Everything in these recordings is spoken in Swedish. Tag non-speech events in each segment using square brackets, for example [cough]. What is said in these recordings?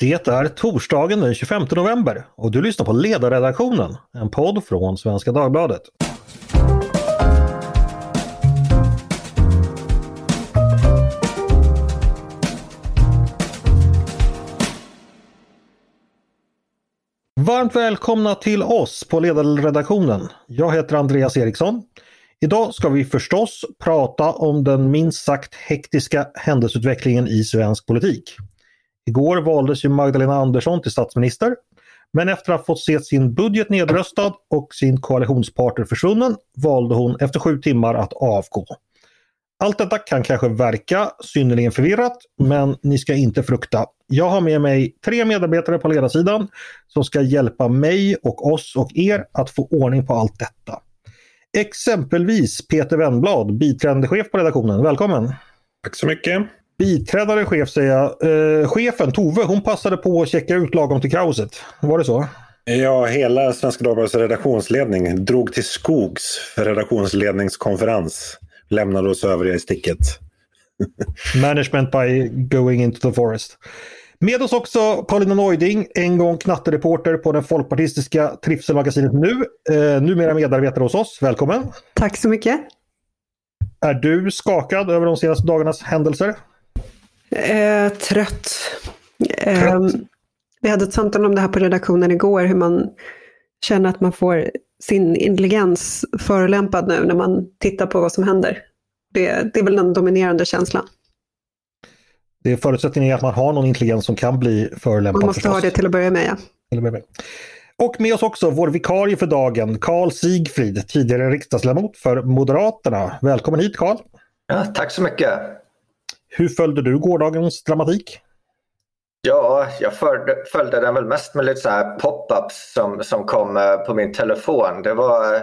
Det är torsdagen den 25 november och du lyssnar på Ledarredaktionen, en podd från Svenska Dagbladet. Varmt välkomna till oss på Ledarredaktionen. Jag heter Andreas Eriksson. Idag ska vi förstås prata om den minst sagt hektiska händelseutvecklingen i svensk politik. Igår valdes ju Magdalena Andersson till statsminister. Men efter att ha fått se sin budget nedröstad och sin koalitionspartner försvunnen valde hon efter sju timmar att avgå. Allt detta kan kanske verka synnerligen förvirrat, men ni ska inte frukta. Jag har med mig tre medarbetare på ledarsidan som ska hjälpa mig och oss och er att få ordning på allt detta. Exempelvis Peter Wennblad, biträdande chef på redaktionen. Välkommen! Tack så mycket! Biträdande chef säger jag. Eh, chefen Tove, hon passade på att checka ut lagom till kaoset. Var det så? Ja, hela Svenska Dagbladets redaktionsledning drog till skogs för redaktionsledningskonferens. Lämnade oss övriga i sticket. [laughs] Management by going into the forest. Med oss också Paulina Neuding, en gång knattereporter på det folkpartistiska trivselmagasinet Nu. Eh, numera medarbetare hos oss. Välkommen! Tack så mycket! Är du skakad över de senaste dagarnas händelser? Eh, trött. Eh, vi hade ett samtal om det här på redaktionen igår, hur man känner att man får sin intelligens förolämpad nu när man tittar på vad som händer. Det, det är väl den dominerande känslan. Det är förutsättningen är att man har någon intelligens som kan bli förolämpad. Man måste förstås. ha det till att börja med, ja. Till att börja med. Och med oss också vår vikarie för dagen, Karl Sigfrid, tidigare riksdagsledamot för Moderaterna. Välkommen hit Karl! Ja, tack så mycket! Hur följde du gårdagens dramatik? Ja, jag följde, följde den väl mest med lite så här pop-ups som, som kom eh, på min telefon. Det var, eh,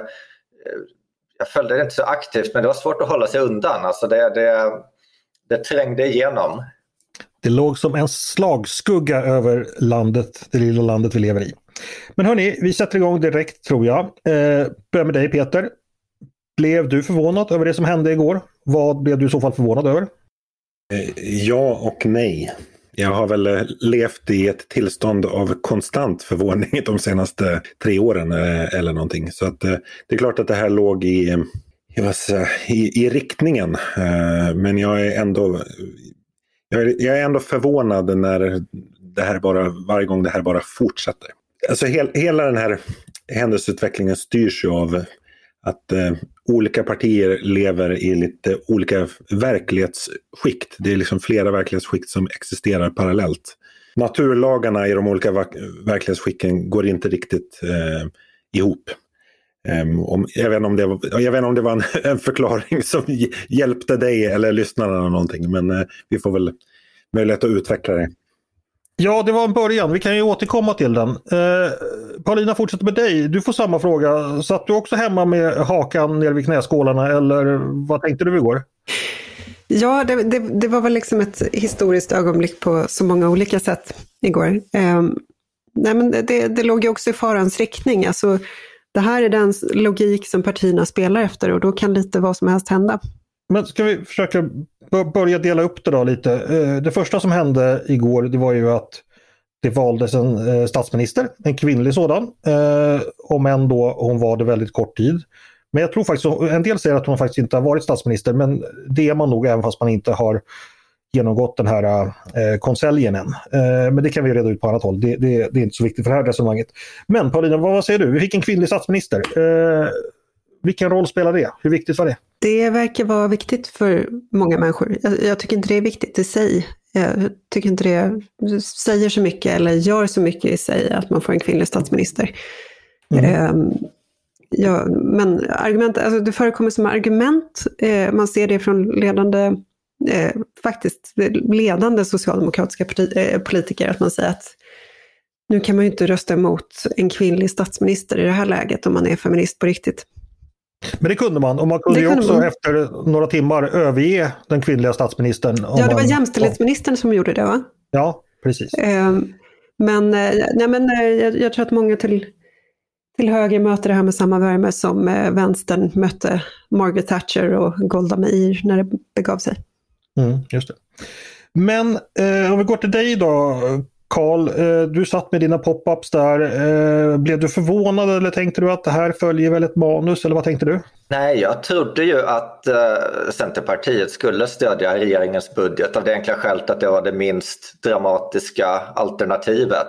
jag följde det inte så aktivt men det var svårt att hålla sig undan. Alltså det, det, det trängde igenom. Det låg som en slagskugga över landet, det lilla landet vi lever i. Men hörni, vi sätter igång direkt tror jag. Eh, börjar med dig Peter. Blev du förvånad över det som hände igår? Vad blev du i så fall förvånad över? Eh, ja och nej. Jag har väl eh, levt i ett tillstånd av konstant förvåning [laughs] de senaste tre åren eh, eller någonting. Så att det är klart att det här låg i, i, i riktningen. Men jag är ändå jag är, jag är ändå förvånad när det här bara, varje gång det här bara fortsätter. Alltså hel, hela den här händelseutvecklingen styrs ju av att eh, olika partier lever i lite olika verklighetsskikt. Det är liksom flera verklighetsskikt som existerar parallellt. Naturlagarna i de olika verklighetsskicken går inte riktigt eh, ihop. Um, om, jag, vet inte om det var, jag vet inte om det var en, [laughs] en förklaring som hjälpte dig eller lyssnarna eller någonting. Men eh, vi får väl möjlighet att utveckla det. Ja, det var en början. Vi kan ju återkomma till den. Eh, Paulina, fortsätter med dig. Du får samma fråga. Satt du också hemma med hakan nere vid knäskålarna eller vad tänkte du igår? Ja, det, det, det, var väl liksom ett historiskt ögonblick på så många olika sätt igår. Eh, nej, men det, det låg ju också i farans riktning. Alltså, det här är den logik som partierna spelar efter och då kan lite vad som helst hända. Men ska vi försöka börja dela upp det då lite. Eh, det första som hände igår det var ju att det valdes en eh, statsminister, en kvinnlig sådan. Eh, om än då hon var det väldigt kort tid. Men jag tror faktiskt, en del säger att hon faktiskt inte har varit statsminister men det är man nog även fast man inte har genomgått den här eh, konseljen än. Eh, men det kan vi reda ut på annat håll. Det, det, det, är inte så viktigt för det här resonemanget. Men Paulina, vad säger du? Vi fick en kvinnlig statsminister. Eh, vilken roll spelar det? Hur viktigt var det? Det verkar vara viktigt för många människor. Jag, jag tycker inte det är viktigt i sig. Jag tycker inte det säger så mycket eller gör så mycket i sig att man får en kvinnlig statsminister. Mm. Um, ja, men argument, alltså det förekommer som argument, eh, man ser det från ledande eh, faktiskt ledande socialdemokratiska parti, eh, politiker att man säger att nu kan man ju inte rösta emot en kvinnlig statsminister i det här läget om man är feminist på riktigt. Men det kunde man och man kunde, ju också man. efter några timmar överge den kvinnliga statsministern. Ja, det var man... jämställdhetsministern som gjorde det va? Ja, precis. Eh, men, eh, nej, men eh, jag, jag, tror att många till, till höger möter det här med samma värme som eh, vänstern mötte Margaret Thatcher och Golda Meir när det begav sig. Mm, just det. Men eh, om vi går till dig då, Karl, eh, du satt med dina pop-ups där. Eh, blev du förvånad eller tänkte du att det här följer väl ett manus eller vad tänkte du? Nej, jag trodde ju att eh, Centerpartiet skulle stödja regeringens budget av det enkla skälet att det var det minst dramatiska alternativet.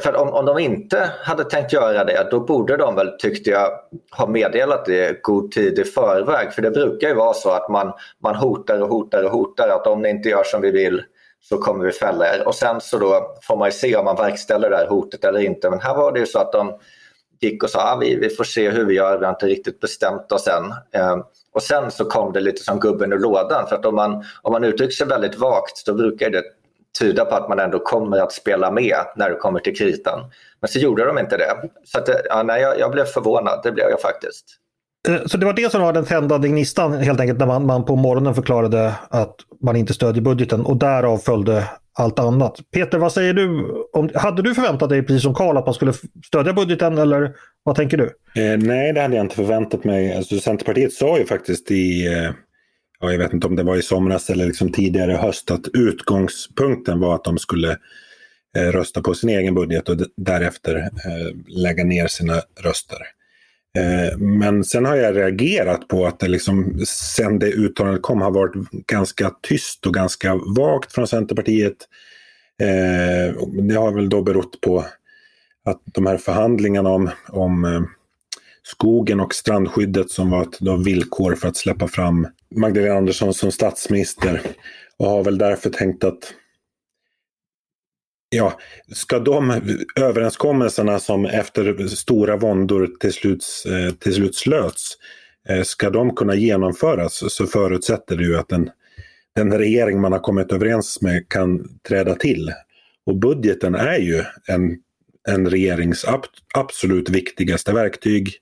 För om, om de inte hade tänkt göra det, då borde de väl, tyckte jag, ha meddelat det god tid i förväg. För det brukar ju vara så att man, man hotar och hotar och hotar att om ni inte gör som vi vill så kommer vi fälla er. Och sen så då får man ju se om man verkställer det här hotet eller inte. Men här var det ju så att de gick och sa ah, vi, vi får se hur vi gör, vi har inte riktigt bestämt oss än. Eh, och sen så kom det lite som gubben ur lådan för att om man, om man uttrycker sig väldigt vagt då brukar det tyda på att man ändå kommer att spela med när det kommer till kritan. Men så gjorde de inte det. Så att, ja, nej, jag, jag blev förvånad, det blev jag faktiskt. Eh, så det var det som var den tändande gnistan helt enkelt när man, man på morgonen förklarade att man inte stödjer budgeten och därav följde allt annat. Peter, vad säger du? Om, hade du förväntat dig, precis som Karl, att man skulle stödja budgeten eller vad tänker du? Eh, nej, det hade jag inte förväntat mig. Alltså, Centerpartiet sa ju faktiskt i, eh, ja, jag vet inte om det var i somras eller liksom tidigare höst, att utgångspunkten var att de skulle eh, rösta på sin egen budget och därefter eh, lägga ner sina röster. Eh, men sen har jag reagerat på att det liksom, sen det uttalandet kom har varit ganska tyst och ganska vagt från Centerpartiet. Eh, det har väl då berott på att de här förhandlingarna om, om eh, skogen och strandskyddet som var ett då villkor för att släppa fram Magdalena Andersson som statsminister och har väl därför tänkt att Ja, ska de överenskommelserna som efter stora våndor till slut, eh, till slut slöts, eh, ska de kunna genomföras så förutsätter det ju att den, den regering man har kommit överens med kan träda till. Och budgeten är ju en, en regerings absolut viktigaste verktyg.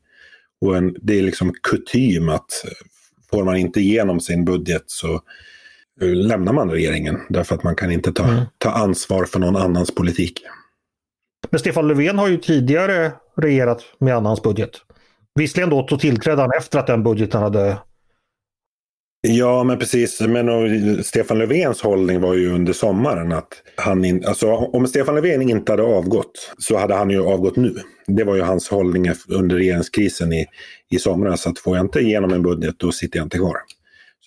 Och en, det är liksom kutym att får man inte igenom sin budget så lämnar man regeringen därför att man kan inte ta, mm. ta ansvar för någon annans politik. Men Stefan Löfven har ju tidigare regerat med annans budget. Visserligen då så tillträdde han efter att den budgeten hade Ja, men precis. Men Stefan Löfvens hållning var ju under sommaren att han in, alltså, om Stefan Löfven inte hade avgått så hade han ju avgått nu. Det var ju hans hållning under regeringskrisen i, i somras. Att får jag inte igenom en budget då sitter jag inte kvar.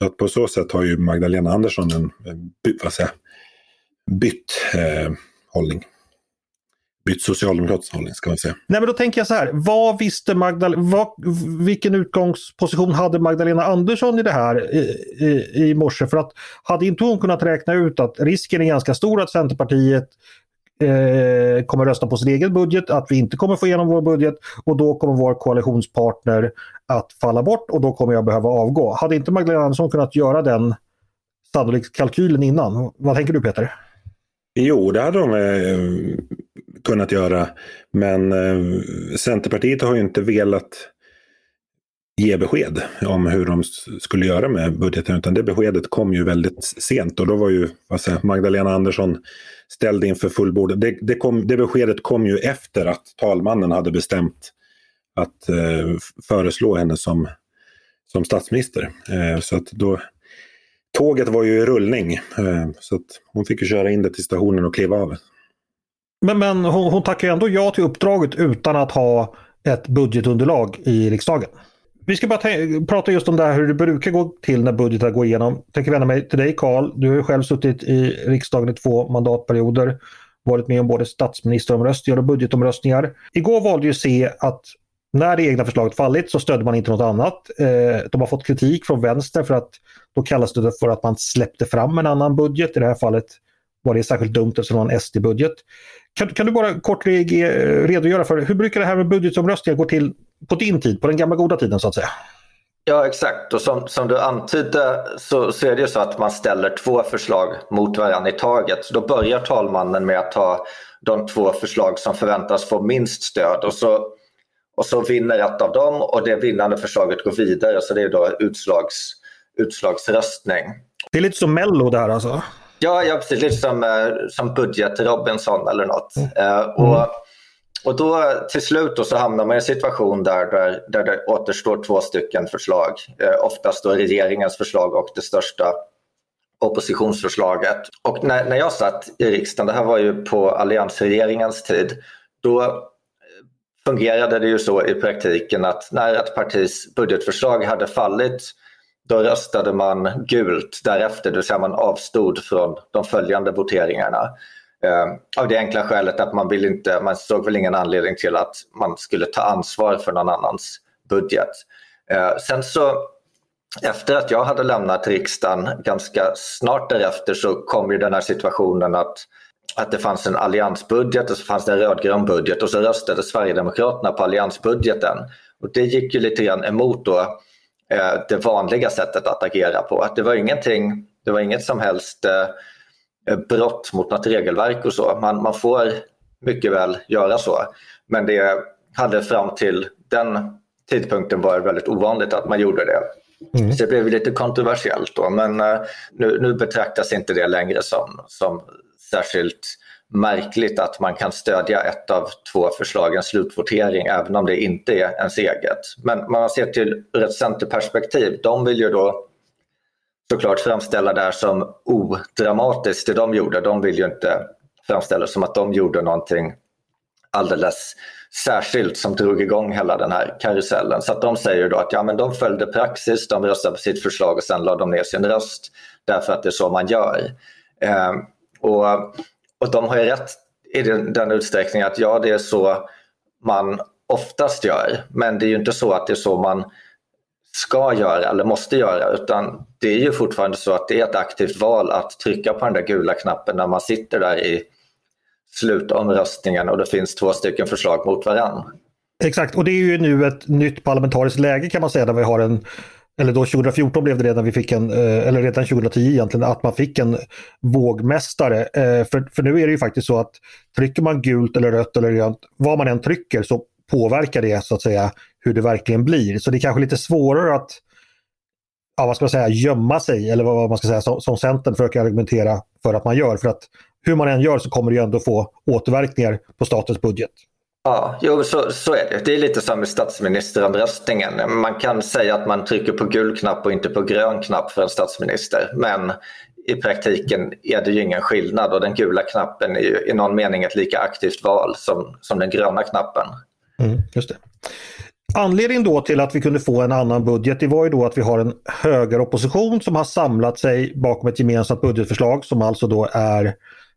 Så att på så sätt har ju Magdalena Andersson en, vad säger, bytt eh, hållning. Bytt socialdemokratisk hållning ska man säga. Nej men då tänker jag så här, vad visste Magdalena, vilken utgångsposition hade Magdalena Andersson i det här i, i, i morse? För att hade inte hon kunnat räkna ut att risken är ganska stor att Centerpartiet eh, kommer rösta på sin egen budget, att vi inte kommer få igenom vår budget och då kommer vår koalitionspartner att falla bort och då kommer jag behöva avgå. Hade inte Magdalena Andersson kunnat göra den sannolikt kalkylen innan? Vad tänker du Peter? Jo, det hade de eh, kunnat göra. Men eh, Centerpartiet har ju inte velat ge besked om hur de skulle göra med budgeten. Utan det beskedet kom ju väldigt sent och då var ju vad säger, Magdalena Andersson ställd inför fullbordet. Det, det, det beskedet kom ju efter att talmannen hade bestämt att eh, föreslå henne som, som statsminister. Eh, så att då, tåget var ju i rullning. Eh, så att hon fick ju köra in det till stationen och kliva av. Men, men hon, hon tackar ändå ja till uppdraget utan att ha ett budgetunderlag i riksdagen. Vi ska bara prata just om det här hur det brukar gå till när budgetar går igenom. Jag tänker vända mig till dig Karl. Du har ju själv suttit i riksdagen i två mandatperioder. Varit med om både statsministeromröstningar och budgetomröstningar. Igår valde ju C att när det egna förslaget fallit så stödde man inte något annat. Eh, de har fått kritik från vänster för att då kallas det för att man släppte fram en annan budget. I det här fallet var det särskilt dumt eftersom det var en SD-budget. Kan, kan, du bara kort redogöra för hur brukar det här med budgetomröstningar gå till på din tid, på den gamla goda tiden så att säga? Ja exakt och som, som du antydde så, så är det ju så att man ställer två förslag mot varandra i taget. Så då börjar talmannen med att ta de två förslag som förväntas få minst stöd och så, och så vinner ett av dem och det vinnande förslaget går vidare så det är då utslags, utslagsröstning. Det är lite som Mello där alltså? Ja, ja precis. Lite som, eh, som budget-Robinson eller något. Mm. Uh, och, och då till slut då så hamnar man i en situation där, där, där det återstår två stycken förslag. Eh, oftast då regeringens förslag och det största oppositionsförslaget. Och när, när jag satt i riksdagen, det här var ju på alliansregeringens tid, då eh, fungerade det ju så i praktiken att när ett partis budgetförslag hade fallit då röstade man gult därefter, det vill säga man avstod från de följande voteringarna. Eh, av det enkla skälet att man, vill inte, man såg väl ingen anledning till att man skulle ta ansvar för någon annans budget. Eh, sen så efter att jag hade lämnat riksdagen ganska snart därefter så kom ju den här situationen att, att det fanns en alliansbudget och så fanns det en rödgrön budget och så röstade Sverigedemokraterna på alliansbudgeten. Och det gick ju lite grann emot då eh, det vanliga sättet att agera på. Att det var ingenting, det var inget som helst eh, brott mot något regelverk och så. Man, man får mycket väl göra så. Men det hade fram till den tidpunkten varit väldigt ovanligt att man gjorde det. Mm. Så det blev lite kontroversiellt då, men uh, nu, nu, betraktas inte det längre som, som särskilt märkligt att man kan stödja ett av två förslagens slutvotering även om det inte är ens eget. Men man ser till ur ett centerperspektiv, de vill ju då såklart framställa det här som odramatiskt det de gjorde. De vill ju inte framställa det som att de gjorde någonting alldeles särskilt som drog igång hela den här karusellen. Så att de säger då att ja, men de följde praxis, de röstade på sitt förslag och sen lade de ner sin röst därför att det är så man gör. Eh, och, och de har ju rätt i den, den utsträckningen att ja, det är så man oftast gör. Men det är ju inte så att det är så man ska göra eller måste göra utan det är ju fortfarande så att det är ett aktivt val att trycka på den där gula knappen när man sitter där i slutomröstningen och det finns två stycken förslag mot varann. Exakt, och det är ju nu ett nytt parlamentariskt läge kan man säga där vi har en eller då 2014 blev det redan vi fick en, eh, eller redan 2010 egentligen, att man fick en vågmästare. Eh, för, för nu är det ju faktiskt så att trycker man gult eller rött eller grönt, vad man än trycker så påverkar det så att säga hur det verkligen blir. Så det är kanske lite svårare att ja, vad ska man säga, gömma sig eller vad man ska säga som, som Centern försöker argumentera för att man gör. För att hur man än gör så kommer det ju ändå få återverkningar på statens budget. Ja, jo, så, så är det. Det är lite som i statsministeromröstningen. Man kan säga att man trycker på gul knapp och inte på grön knapp för en statsminister. Men i praktiken är det ju ingen skillnad och den gula knappen är ju i någon mening ett lika aktivt val som, som den gröna knappen. Mm, just det. Anledningen då till att vi kunde få en annan budget det var ju då att vi har en högeropposition som har samlat sig bakom ett gemensamt budgetförslag som alltså då är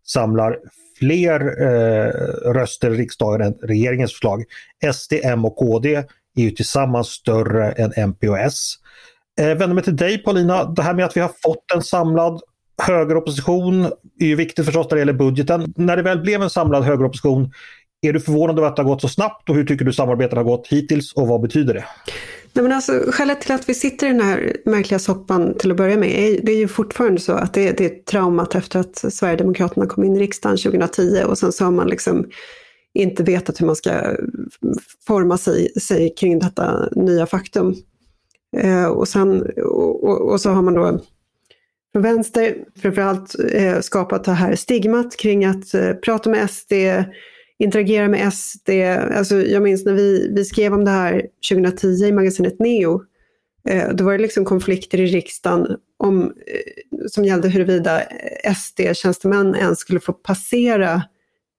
samlar fler eh, röster i riksdagen än regeringens förslag. SD, M och KD är ju tillsammans större än MP och S. Eh, vänder mig till dig Paulina, det här med att vi har fått en samlad högeropposition är ju viktigt förstås när det gäller budgeten. När det väl blev en samlad högeropposition, är du förvånad över att det har gått så snabbt och hur tycker du samarbetet har gått hittills och vad betyder det? Nej, men alltså, skälet till att vi sitter i den här märkliga soppan till att börja med, är, det är ju fortfarande så att det, det är traumat efter att Sverigedemokraterna kom in i riksdagen 2010 och sen så har man liksom inte vetat hur man ska forma sig, sig kring detta nya faktum. Eh, och, sen, och, och, och, så har man då från vänster framförallt eh, skapat det här stigmat kring att eh, prata med SD, interagera med SD. Alltså jag minns när vi, vi skrev om det här 2010 i magasinet Neo. Eh, då var det liksom konflikter i riksdagen om, eh, som gällde huruvida SD-tjänstemän ens skulle få passera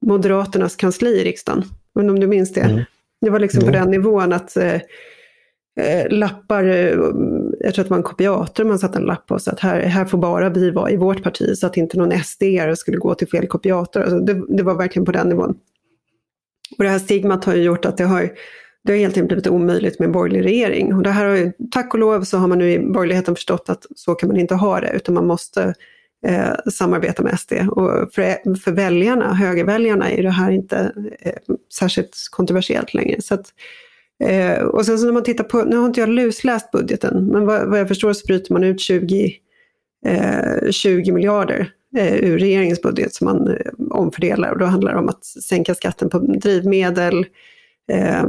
Moderaternas kansli i riksdagen. Men om du minns det? Mm. Det var liksom mm. på den nivån att eh, eh lappar, jag tror att det var en kopiator man satte en lapp på, så att här, här får bara vi vara i vårt parti, så att inte någon SD skulle gå till fel kopiator. Alltså det, det var verkligen på den nivån. Och det här stigmat har ju gjort att det har, det har helt enkelt blivit omöjligt med en borgerlig regering. Och det här har ju, tack och lov så har man nu i borgerligheten förstått att så kan man inte ha det, utan man måste eh, samarbeta med SD. Och för, för väljarna, högerväljarna, är det här inte eh, särskilt kontroversiellt längre. Så att, eh, och sen så när man tittar på, nu har inte jag lusläst budgeten, men vad, vad jag förstår så bryter man ut 20, 20 eh, miljarder ur regeringens budget som man eh, omfördelar. Och då handlar det om att sänka skatten på drivmedel, eh,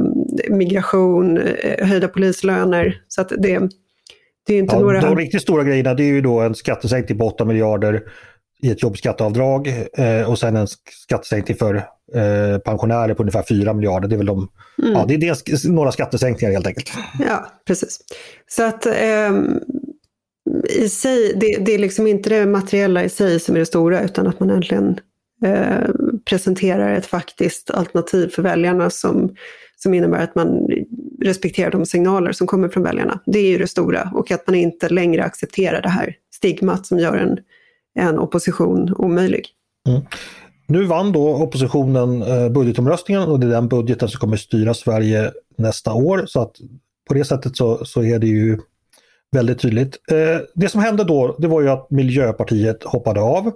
migration, eh, höjda polislöner. Så att det, det är inte ja, några... De riktigt stora grejerna det är ju då en skattesänkning på 8 miljarder i ett jobbskatteavdrag eh, och sen en skattesänkning för eh, pensionärer på ungefär 4 miljarder. Det är väl de, mm. ja, det är dels några skattesänkningar helt enkelt. Ja, precis. Så att eh, i sig, det, det, är liksom inte det materiella i sig som är det stora utan att man äntligen eh, presenterar ett faktiskt alternativ för väljarna som, som innebär att man respekterar de signaler som kommer från väljarna. Det är ju det stora och att man inte längre accepterar det här stigmat som gör en, en opposition omöjlig. Mm. Nu vann då oppositionen eh, budgetomröstningen och det är den budgeten som kommer styra Sverige nästa år. Så att på det sättet så, så är det ju väldigt tydligt. Eh, det som hände då det var ju att Miljöpartiet hoppade av.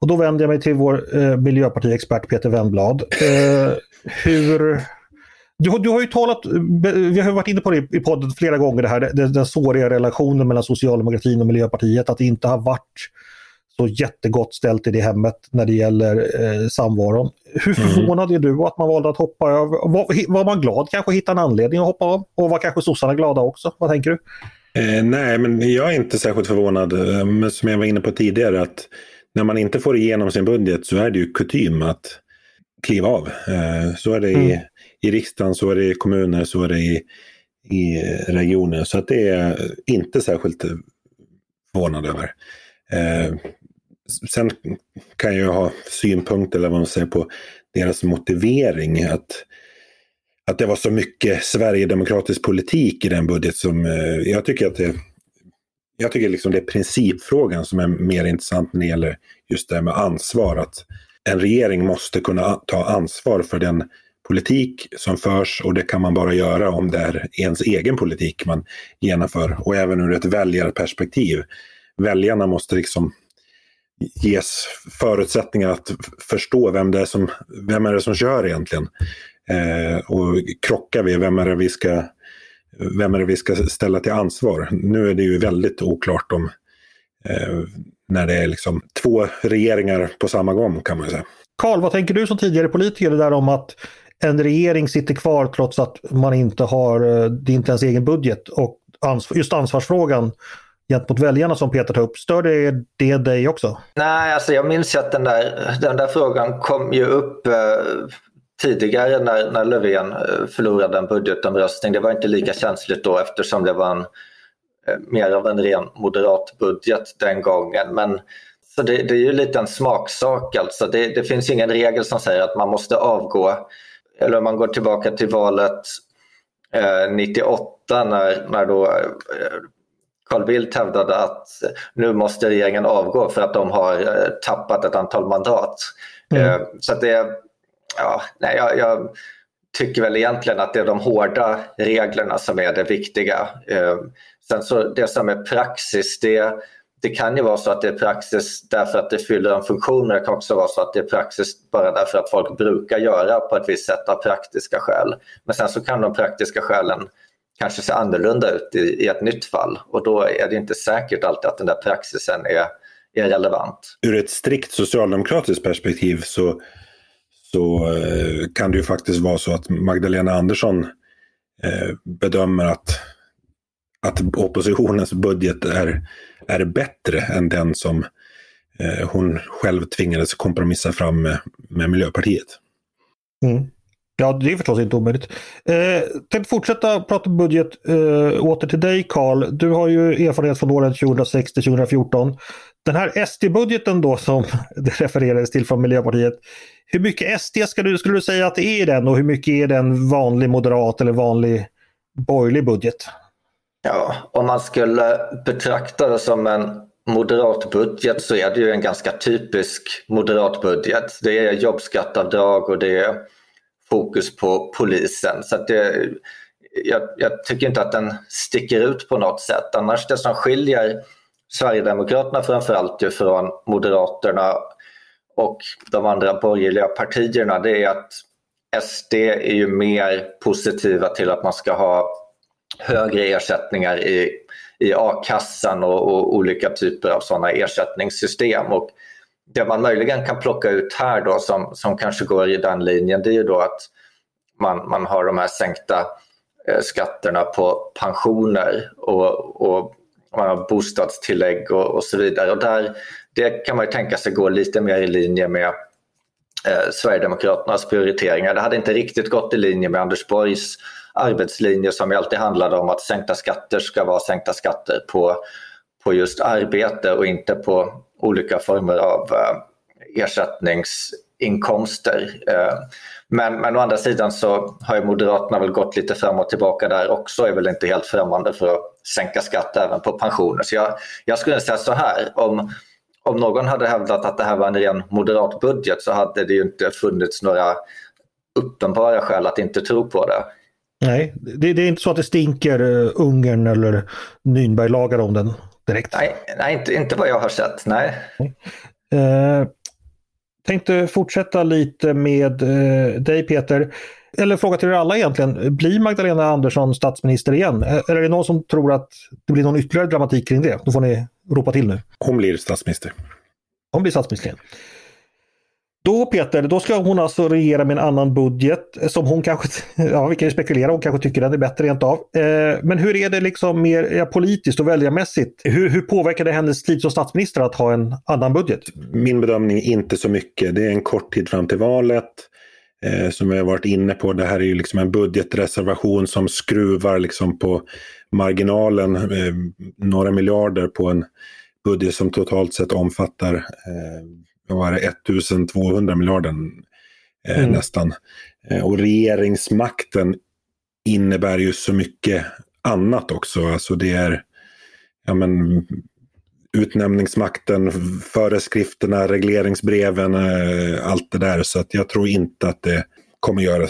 Och då vänder jag mig till vår eh, miljöpartiexpert Peter Wennblad. Eh, hur... Du, du, har ju talat, vi har varit inne på det i podden flera gånger, det här, den, den såriga relationen mellan socialdemokratin och Miljöpartiet, att det inte har varit så jättegott ställt i det hemmet när det gäller eh, samvaron. Hur mm. förvånad är du att man valde att hoppa av? Var, var man glad kanske att hitta en anledning att hoppa av? Och var kanske sossarna glada också? Vad tänker du? Eh, nej, men jag är inte särskilt förvånad. Eh, men som jag var inne på tidigare att när man inte får igenom sin budget så är det ju kutym att kliva av. Eh, så är det mm. i, i riksdagen, så är det i kommuner, så är det i, i regioner. Så att det är inte särskilt förvånad över. Eh, sen kan jag ha synpunkter eller vad man säger på deras motivering. Att, att det var så mycket sverigedemokratisk politik i den budget som eh, jag tycker att det jag tycker liksom det är principfrågan som är mer intressant när det gäller just det här med ansvar. Att en regering måste kunna ta ansvar för den politik som förs och det kan man bara göra om det är ens egen politik man genomför. Och även ur ett väljarperspektiv. Väljarna måste liksom ges förutsättningar att förstå vem det är som, vem är det som kör egentligen. Eh, och krockar vi, vem är det vi ska vem är det vi ska ställa till ansvar? Nu är det ju väldigt oklart om eh, när det är liksom två regeringar på samma gång kan man säga. Karl, vad tänker du som tidigare politiker där om att en regering sitter kvar trots att man inte har, eh, det är inte ens egen budget och ansvar, just ansvarsfrågan gentemot väljarna som Peter tar upp. Stör det, det dig också? Nej, alltså jag minns ju att den där, den där frågan kom ju upp eh, tidigare när, när Löfven eh, förlorade en budgetomröstning. Det var inte lika känsligt då eftersom det var en, eh, mer av en ren moderat budget den gången. Men så det, det är ju lite en smaksak alltså. Det, det, finns ingen regel som säger att man måste avgå. Eller om man går tillbaka till valet eh, 98 när, när då eh, Carl Bildt hävdade att nu måste regeringen avgå för att de har tappat ett antal mandat. Mm. Så det, ja, nej, jag, jag, tycker väl egentligen att det är de hårda reglerna som är det viktiga. Eh, sen så det som är praxis, det, det kan ju vara så att det är praxis därför att det fyller en funktion men det kan också vara så att det är praxis bara därför att folk brukar göra på ett visst sätt av praktiska skäl. Men sen så kan de praktiska skälen kanske se annorlunda ut i, i ett nytt fall och då är det inte säkert alltid att den där praxisen är, är relevant. Ur ett strikt socialdemokratiskt perspektiv så så eh, kan det ju faktiskt vara så att Magdalena Andersson eh, bedömer att, att oppositionens budget är, är bättre än den som eh, hon själv tvingades kompromissa fram med, med Miljöpartiet. Mm. Ja, det är förstås inte omöjligt. Eh, tänkte fortsätta prata budget eh, åter till dig Karl. Du har ju erfarenhet från åren 2006 till 2014. Den här SD-budgeten då som [laughs] det refererades till från Miljöpartiet. Hur mycket SD ska du, skulle du säga att det är i den och hur mycket är det en vanlig moderat eller vanlig borgerlig budget? Ja, om man skulle betrakta det som en moderat budget så är det ju en ganska typisk moderat budget. Det är jobbskattavdrag och det är fokus på polisen. Så det, jag, jag, tycker inte att den sticker ut på något sätt. Annars det som skiljer Sverigedemokraterna framförallt från Moderaterna och de andra borgerliga partierna det är att SD är ju mer positiva till att man ska ha högre ersättningar i, i a-kassan och, och, olika typer av sådana ersättningssystem. Och det man möjligen kan plocka ut här då som, som kanske går i den linjen det är ju då att man, man har de här sänkta eh, skatterna på pensioner och, och man har bostadstillägg och, och så vidare. Och där, det kan man ju tänka sig gå lite mer i linje med eh, Sverigedemokraternas prioriteringar. Det hade inte riktigt gått i linje med Anders Borgs arbetslinje som ju alltid handlade om att sänkta skatter ska vara sänkta skatter på, på just arbete och inte på olika former av eh, ersättningsinkomster. Eh, men, men å andra sidan så har ju Moderaterna väl gått lite fram och tillbaka där också, är väl inte helt främmande för att sänka skatt även på pensioner. Så jag, jag skulle säga så här, om, om någon hade hävdat att det här var en ren moderat budget så hade det ju inte funnits några uppenbara skäl att inte tro på det. Nej, det, det är inte så att det stinker uh, Ungern eller Nürnberglagar om den direkt. Nej, nej inte, inte vad jag har sett. Nej. Uh, tänkte fortsätta lite med uh, dig Peter. Eller fråga till er alla egentligen. Blir Magdalena Andersson statsminister igen? Eller är det någon som tror att det blir någon ytterligare dramatik kring det? Då får ni ropa till nu. Hon blir statsminister. Hon blir statsminister igen. Då Peter, då ska hon alltså regera med en annan budget som hon kanske, [laughs] ja vi kan ju spekulera, hon kanske tycker den är bättre rent av. Eh, men hur är det liksom mer ja, politiskt och väljarmässigt? Hur, hur påverkar det hennes tid som statsminister att ha en annan budget? Min bedömning är inte så mycket. Det är en kort tid fram till valet. Eh, som jag har varit inne på, det här är ju liksom en budgetreservation som skruvar liksom på marginalen eh, några miljarder på en budget som totalt sett omfattar eh, var det, 1200 miljarder eh, mm. nästan. Eh, och regeringsmakten innebär ju så mycket annat också. Alltså det är ja men, utnämningsmakten, föreskrifterna, regleringsbreven, eh, allt det där. Så att jag tror inte att det kommer göra,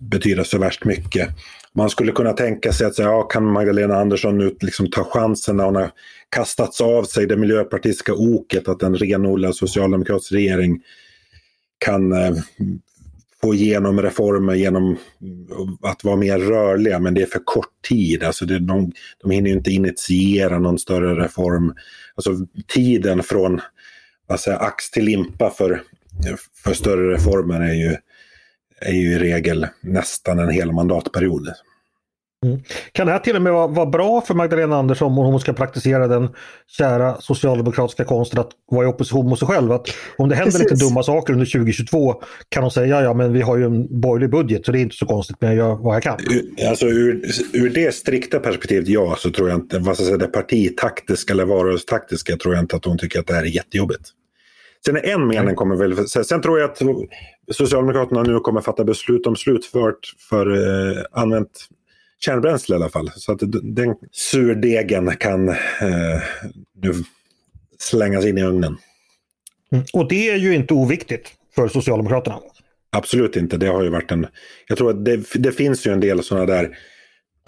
betyda så värst mycket. Man skulle kunna tänka sig att säga, ja, kan Magdalena Andersson nu liksom ta chansen när hon har kastats av sig det miljöpartistiska oket att en renodlad socialdemokratisk regering kan eh, få igenom reformer genom att vara mer rörliga, men det är för kort tid. Alltså det, de, de hinner inte initiera någon större reform. Alltså tiden från vad säger, ax till limpa för, för större reformer är ju, är ju i regel nästan en hel mandatperiod. Mm. Kan det här till och med vara, vara, bra för Magdalena Andersson om hon ska praktisera den kära socialdemokratiska konsten att vara i opposition mot sig själv? Att om det händer Precis. lite dumma saker under 2022 kan hon säga ja, men vi har ju en borgerlig budget så det är inte så konstigt men jag gör vad jag kan. Alltså ur, ur det strikta perspektivet ja, så tror jag inte, vad ska jag säga, det partitaktiska eller varulvstaktiska tror jag inte att hon tycker att det här är jättejobbigt. Sen är en mening kommer väl, sen tror jag att Socialdemokraterna nu kommer fatta beslut om slutfört för eh, använt kärnbränsle i alla fall. Så att den surdegen kan eh, nu slängas in i ugnen. Mm. Och det är ju inte oviktigt för Socialdemokraterna. Absolut inte. Det har ju varit en... Jag tror att det, det finns ju en del sådana där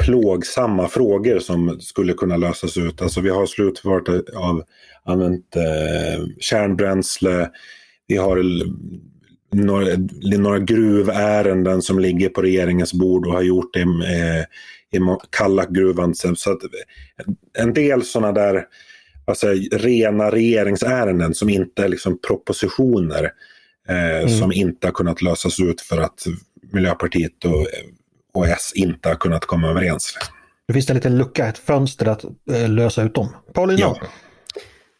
plågsamma frågor som skulle kunna lösas ut. Alltså vi har slutfört av använt eh, kärnbränsle. Vi har några, några gruvärenden som ligger på regeringens bord och har gjort det eh, i Kallakgruvan. Så att en del sådana där alltså, rena regeringsärenden som inte är liksom propositioner eh, mm. som inte har kunnat lösas ut för att Miljöpartiet och, och S inte har kunnat komma överens. Det finns en liten lucka, ett fönster att eh, lösa ut dem. Paulina? Ja.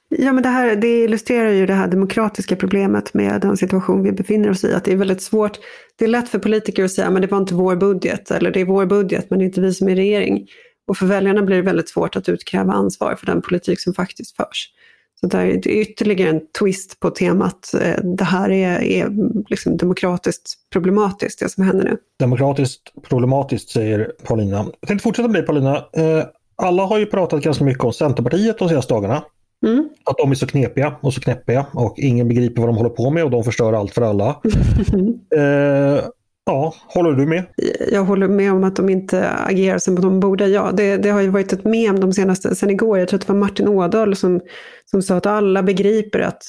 Ja, men det här det illustrerar ju det här demokratiska problemet med den situation vi befinner oss i. Att det är väldigt svårt. Det är lätt för politiker att säga men det var inte vår budget eller det är vår budget men det är inte vi som är regering. Och för väljarna blir det väldigt svårt att utkräva ansvar för den politik som faktiskt förs. Så det är ytterligare en twist på temat. Eh, det här är, är liksom demokratiskt problematiskt, det som händer nu. Demokratiskt problematiskt, säger Paulina. Jag tänkte fortsätta med dig Paulina. Eh, alla har ju pratat ganska mycket om Centerpartiet de senaste dagarna. Mm. Att de är så knepiga och så knäppiga och ingen begriper vad de håller på med och de förstör allt för alla. [laughs] eh, ja, håller du med? Jag håller med om att de inte agerar som de borde. Ja, det, det har ju varit ett mem de senaste, sen igår, jag tror att det var Martin Ådahl som, som sa att alla begriper att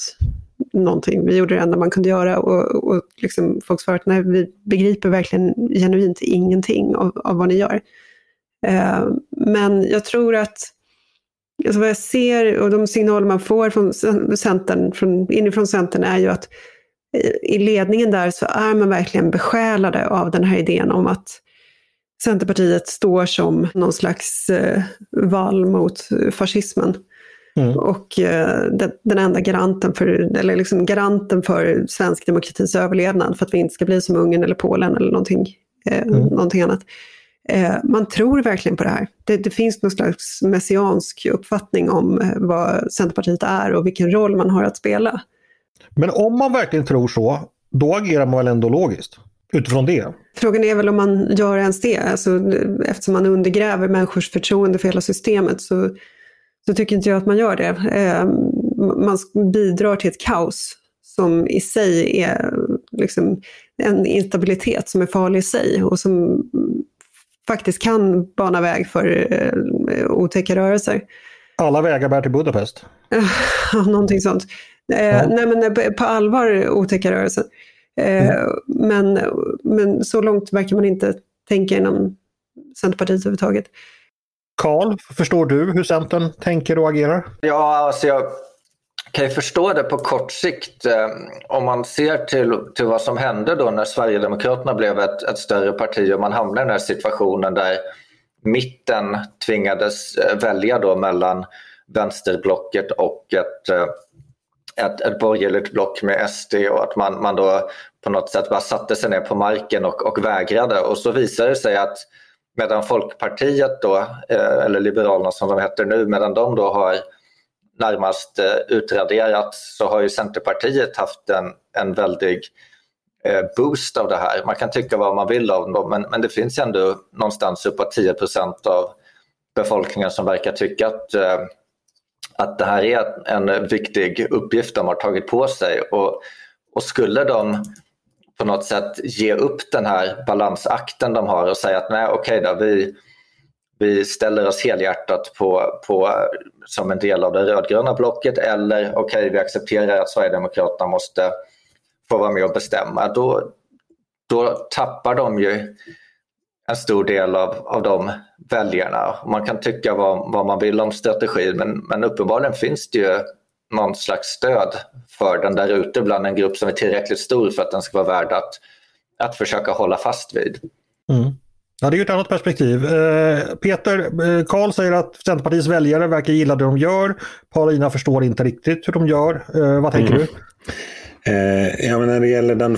någonting, vi gjorde det enda man kunde göra och, och liksom folk svarade att nej, vi begriper verkligen genuint ingenting av, av vad ni gör. Eh, men jag tror att alltså vad jag ser och de signaler man får från centern, från, inifrån Centern är ju att i ledningen där så är man verkligen besjälade av den här idén om att Centerpartiet står som någon slags eh, vall mot fascismen. Mm. Och eh, den, den, enda garanten för, eller liksom garanten för svensk demokratis överlevnad för att vi inte ska bli som Ungern eller Polen eller någonting, eh, mm. någonting annat. Eh, man tror verkligen på det här. Det, det, finns någon slags messiansk uppfattning om eh, vad Centerpartiet är och vilken roll man har att spela. Men om man verkligen tror så, då agerar man väl ändå logiskt? Utifrån det? Frågan är väl om man gör ens det. Alltså, eftersom man undergräver människors förtroende för hela systemet så, så tycker inte jag att man gör det. Eh, man bidrar till ett kaos som i sig är liksom en instabilitet som är farlig i sig och som faktiskt kan bana väg för eh, otäcka rörelser. Alla vägar bär till Budapest? [laughs] Någonting sånt. Eh, ja. Nej men eh, på allvar otäcka rörelser. Eh, mm. men, men så långt verkar man inte tänka inom Centerpartiet överhuvudtaget. Karl, förstår du hur Centern tänker och agerar? Ja, alltså jag kan ju förstå det på kort sikt. Eh, om man ser till, till vad som hände då när Sverigedemokraterna blev ett, ett större parti och man hamnade i den här situationen där mitten tvingades eh, välja då mellan vänsterblocket och ett, eh, ett, ett borgerligt block med SD och att man, man då på något sätt bara satte sig ner på marken och, och vägrade. Och så visade det sig att medan Folkpartiet då, eh, eller Liberalerna som de heter nu, medan de då har närmast eh, utraderat så har ju Centerpartiet haft en, en väldig eh, boost av det här. Man kan tycka vad man vill om dem men, men det finns ändå någonstans uppåt 10% av befolkningen som verkar tycka att, eh, att det här är en viktig uppgift de har tagit på sig. Och, och skulle de på något sätt ge upp den här balansakten de har och säga att nej okej då, vi, vi ställer oss helhjärtat på, på, som en del av det rödgröna blocket eller okej, okay, vi accepterar att Sverigedemokraterna måste få vara med och bestämma. Då, då tappar de ju en stor del av, av de väljarna. Man kan tycka vad, vad man vill om strategin men, men uppenbarligen finns det ju någon slags stöd för den där ute bland en grupp som är tillräckligt stor för att den ska vara värd att, att försöka hålla fast vid. Mm. Ja, det är ju ett annat perspektiv. Eh, Peter, eh, Karl säger att Centerpartiets väljare verkar gilla det de gör. Paulina förstår inte riktigt hur de gör. Eh, vad tänker mm. du? ja, men när det gäller den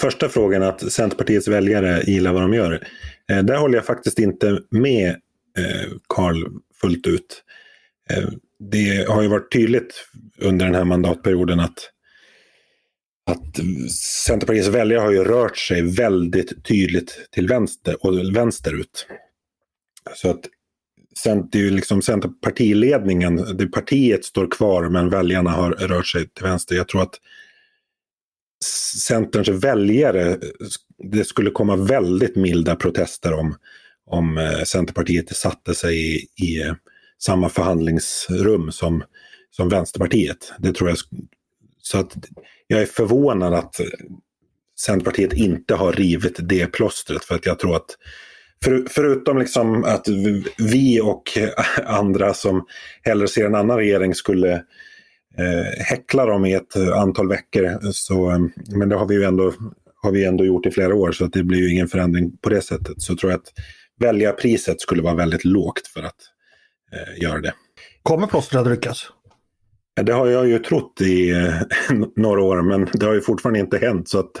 första frågan att Centerpartiets väljare gillar vad de gör. där håller jag faktiskt inte med Karl fullt ut. det har ju varit tydligt under den här mandatperioden att att Centerpartiets väljare har ju rört sig väldigt tydligt till vänster och vänsterut. Så att det är ju liksom Centerpartiledningen, det partiet står kvar men väljarna har rört sig till vänster. Jag tror att Centerns väljare, det skulle komma väldigt milda protester om, om eh, Centerpartiet satte sig i, i eh, samma förhandlingsrum som, som Vänsterpartiet. Det tror jag. Så att jag är förvånad att Centerpartiet inte har rivit det plåstret. För att jag tror att för, förutom liksom att vi och [laughs] andra som hellre ser en annan regering skulle eh, häckla dem i ett antal veckor. Så, eh, men det har vi ju ändå, har vi ändå gjort i flera år så att det blir ju ingen förändring på det sättet. Så tror jag att väljarpriset skulle vara väldigt lågt för att eh, göra det. Kommer plåstret att ryckas? Det har jag ju trott i eh, [laughs] några år men det har ju fortfarande inte hänt. Så att,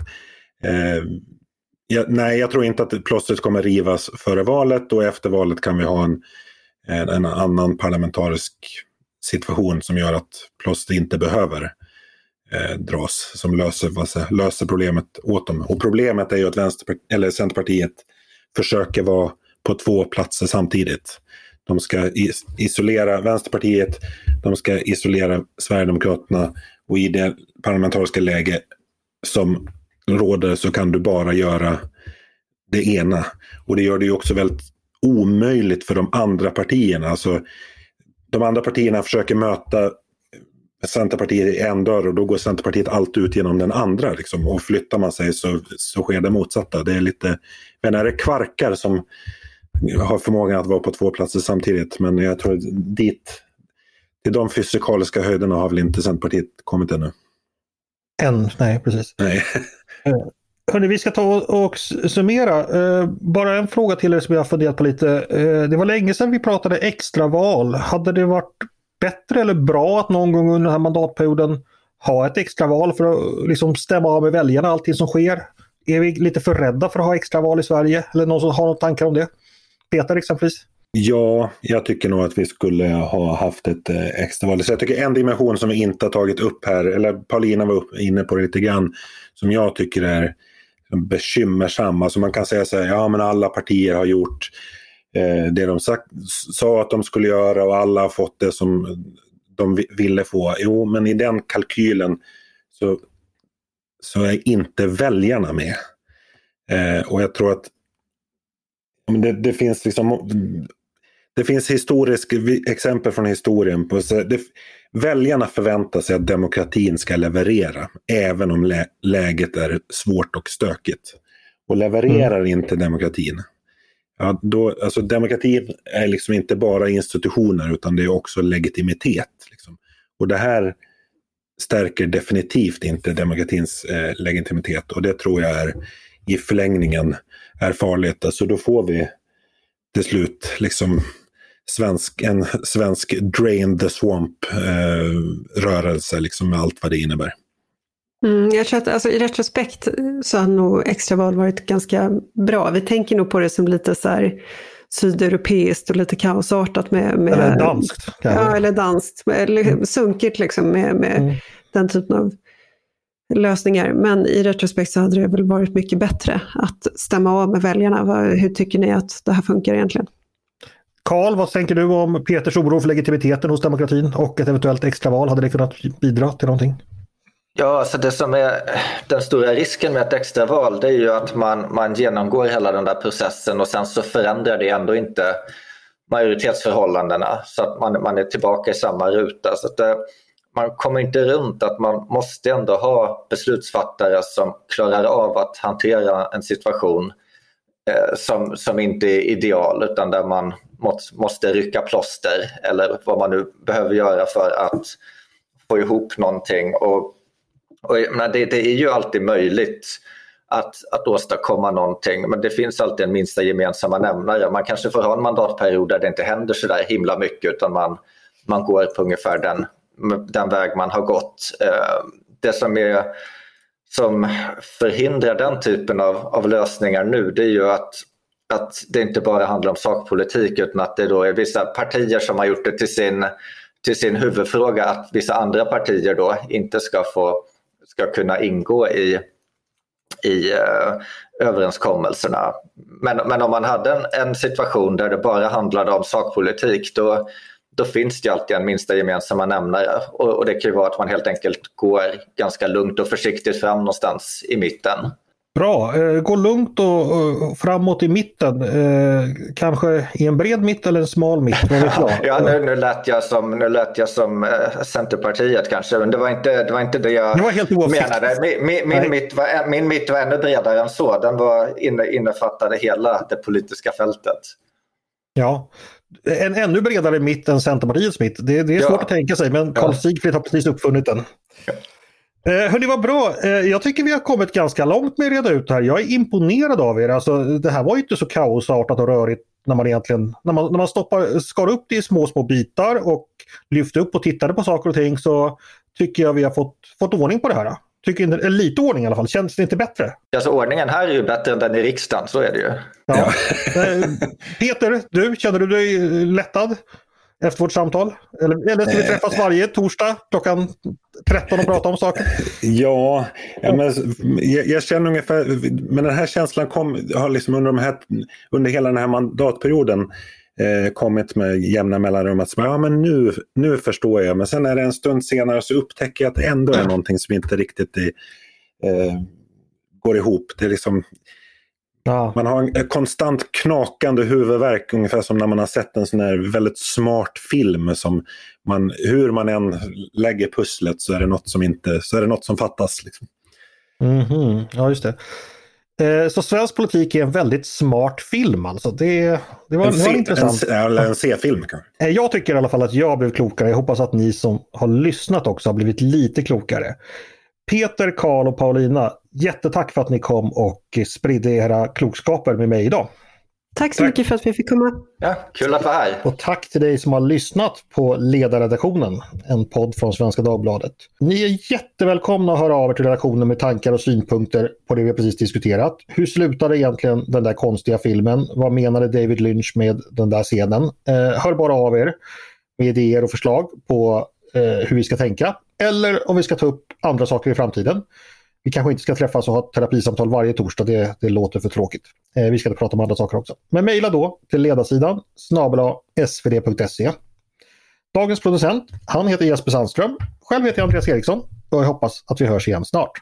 eh, jag, nej, jag tror inte att plåstret kommer rivas före valet och efter valet kan vi ha en, eh, en, annan parlamentarisk situation som gör att plåster inte behöver eh, dras, som löser, löser problemet åt dem. Och problemet är ju att eller Centerpartiet försöker vara på två platser samtidigt. De ska isolera Vänsterpartiet, de ska isolera Sverigedemokraterna och i det parlamentariska läge som råder så kan du bara göra det ena. Och det gör det ju också väldigt omöjligt för de andra partierna. Alltså, de andra partierna försöker möta Centerpartiet i en dörr och då går Centerpartiet alltid ut genom den andra. Liksom. Och flyttar man sig så, så sker det motsatta. Det är lite, men är det kvarkar som har förmågan att vara på två platser samtidigt. Men jag tror dit, till de fysikaliska höjderna har väl inte Centerpartiet kommit ännu. Än, nej precis. Nej. Eh, hörni, vi ska ta och summera. Eh, bara en fråga till er som jag har funderat på lite. Eh, det var länge sedan vi pratade extraval. Hade det varit bättre eller bra att någon gång under den här mandatperioden ha ett extraval för att liksom stämma av med väljarna allting som sker? Är vi lite för rädda för att ha extraval i Sverige? Eller någon som har några tankar om det? Peter liksom, exempelvis? Ja, jag tycker nog att vi skulle ha haft ett eh, extraval. Så jag tycker en dimension som vi inte har tagit upp här, eller Paulina var inne på det lite grann, som jag tycker är bekymmersam. Alltså man kan säga så här, ja men alla partier har gjort eh, det de sagt, sa att de skulle göra och alla har fått det som de ville få. Jo, men i den kalkylen så, så är inte väljarna med. Eh, och jag tror att det, det, finns liksom det finns historiska exempel från historien. på det, Väljarna förväntar sig att demokratin ska leverera, även om lä läget är svårt och stökigt. Och levererar mm. inte demokratin, ja, då, alltså demokratin är liksom inte bara institutioner, utan det är också legitimitet. Liksom. Och det här stärker definitivt inte demokratins eh, legitimitet. Och det tror jag är i förlängningen är farligt. Alltså då får vi till slut liksom svensk, en svensk drain the swamp-rörelse, eh, liksom med allt vad det innebär. Mm, jag tror att alltså, i retrospekt så har nog extraval varit ganska bra. Vi tänker nog på det som lite så här sydeuropeiskt och lite kaosartat med... med eller danskt. Ja, eller danskt. Eller mm. sunkigt liksom med, med mm. den typen av lösningar. Men i retrospekt så hade det väl varit mycket bättre att stämma av med väljarna. Hur tycker ni att det här funkar egentligen? Karl, vad tänker du om Peters oro för legitimiteten hos demokratin och ett eventuellt extraval? Hade det kunnat bidra till någonting? Ja, alltså det som är den stora risken med ett extraval det är ju att man, man genomgår hela den där processen och sen så förändrar det ändå inte majoritetsförhållandena så att man, man är tillbaka i samma ruta. Så det, man kommer inte runt att man måste ändå ha beslutsfattare som klarar av att hantera en situation eh, som, som inte är ideal utan där man måste rycka plåster eller vad man nu behöver göra för att få ihop någonting. Och, och det, det är ju alltid möjligt att, att åstadkomma någonting men det finns alltid en minsta gemensamma nämnare. Man kanske får ha en mandatperiod där det inte händer så där himla mycket utan man, man går på ungefär den, den väg man har gått. Eh, det som är som förhindrar den typen av, av lösningar nu det är ju att att det inte bara handlar om sakpolitik utan att det då är vissa partier som har gjort det till sin, till sin huvudfråga att vissa andra partier då inte ska, få, ska kunna ingå i, i uh, överenskommelserna. Men, men om man hade en, en situation där det bara handlade om sakpolitik då, då finns det alltid en minsta gemensamma nämnare. Och, och, det kan ju vara att man helt enkelt går ganska lugnt och försiktigt fram någonstans i mitten. Bra, eh, gå lugnt och, framåt i mitten. Eh, kanske i en bred mitt eller en smal mitt, [laughs] ja, nu, nu, lät jag som, nu lät jag som eh, Centerpartiet kanske, men det var inte det, var inte det jag det var helt menade. Min, min, min, mitt var, min mitt var ännu bredare än så. Den var inne, innefattade hela det politiska fältet. Ja, en ännu bredare mitt än Centerpartiets mitt. Det, det är svårt ja. att tänka sig, men Karl Sigfrid har precis uppfunnit den. Ja. Eh, hörni, vad bra. Eh, jag tycker vi har kommit ganska långt med att reda ut det här. Jag är imponerad av er. Alltså, det här var ju inte så kaosartat och rörigt när man egentligen när man, när man stoppar, skar upp det i små, små bitar och lyfte upp och tittade på saker och ting så tycker jag vi har fått, fått ordning på det här. Tycker inte, lite ordning i alla fall. Känns det inte bättre? Alltså ordningen här är ju bättre än den i riksdagen, så är det ju. Ja. Eh, Peter, du, känner du dig lättad? efter vårt samtal? Eller, eller ska vi träffas varje torsdag klockan 13 och prata om saker? Ja, ja men, jag, jag, känner ungefär, men den här känslan kom, har liksom under, de här, under hela den här mandatperioden eh, kommit med jämna mellanrum att ja, men nu, nu förstår jag. Men sen är det en stund senare så upptäcker jag att det ändå är någonting som inte riktigt är, eh, går ihop. Det är liksom, Ja. Man har en konstant knakande huvudvärk ungefär som när man har sett en sån här väldigt smart film. som man, Hur man än lägger pusslet så är det något som, inte, så är det något som fattas. Liksom. Mm -hmm. Ja, just det. Eh, så svensk politik är en väldigt smart film alltså. Det, det var, en, det var intressant. En, en C-film kanske? Eh, jag tycker i alla fall att jag blev klokare. Jag hoppas att ni som har lyssnat också har blivit lite klokare. Peter, Karl och Paulina, jättetack för att ni kom och spridde era klokskaper med mig idag. Tack så tack. mycket för att vi fick komma. Ja, kul att vara här. Och tack till dig som har lyssnat på Ledarredaktionen, en podd från Svenska Dagbladet. Ni är jättevälkomna att höra av er till redaktionen med tankar och synpunkter på det vi precis diskuterat. Hur slutade egentligen den där konstiga filmen? Vad menade David Lynch med den där scenen? Eh, hör bara av er med idéer och förslag på eh, hur vi ska tänka. Eller om vi ska ta upp andra saker i framtiden. Vi kanske inte ska träffas och ha terapisamtal varje torsdag, det, det låter för tråkigt. Eh, vi ska prata om andra saker också. Men mejla då till ledarsidan snabela svd.se. Dagens producent, han heter Jesper Sandström. Själv heter jag Andreas Eriksson och jag hoppas att vi hörs igen snart.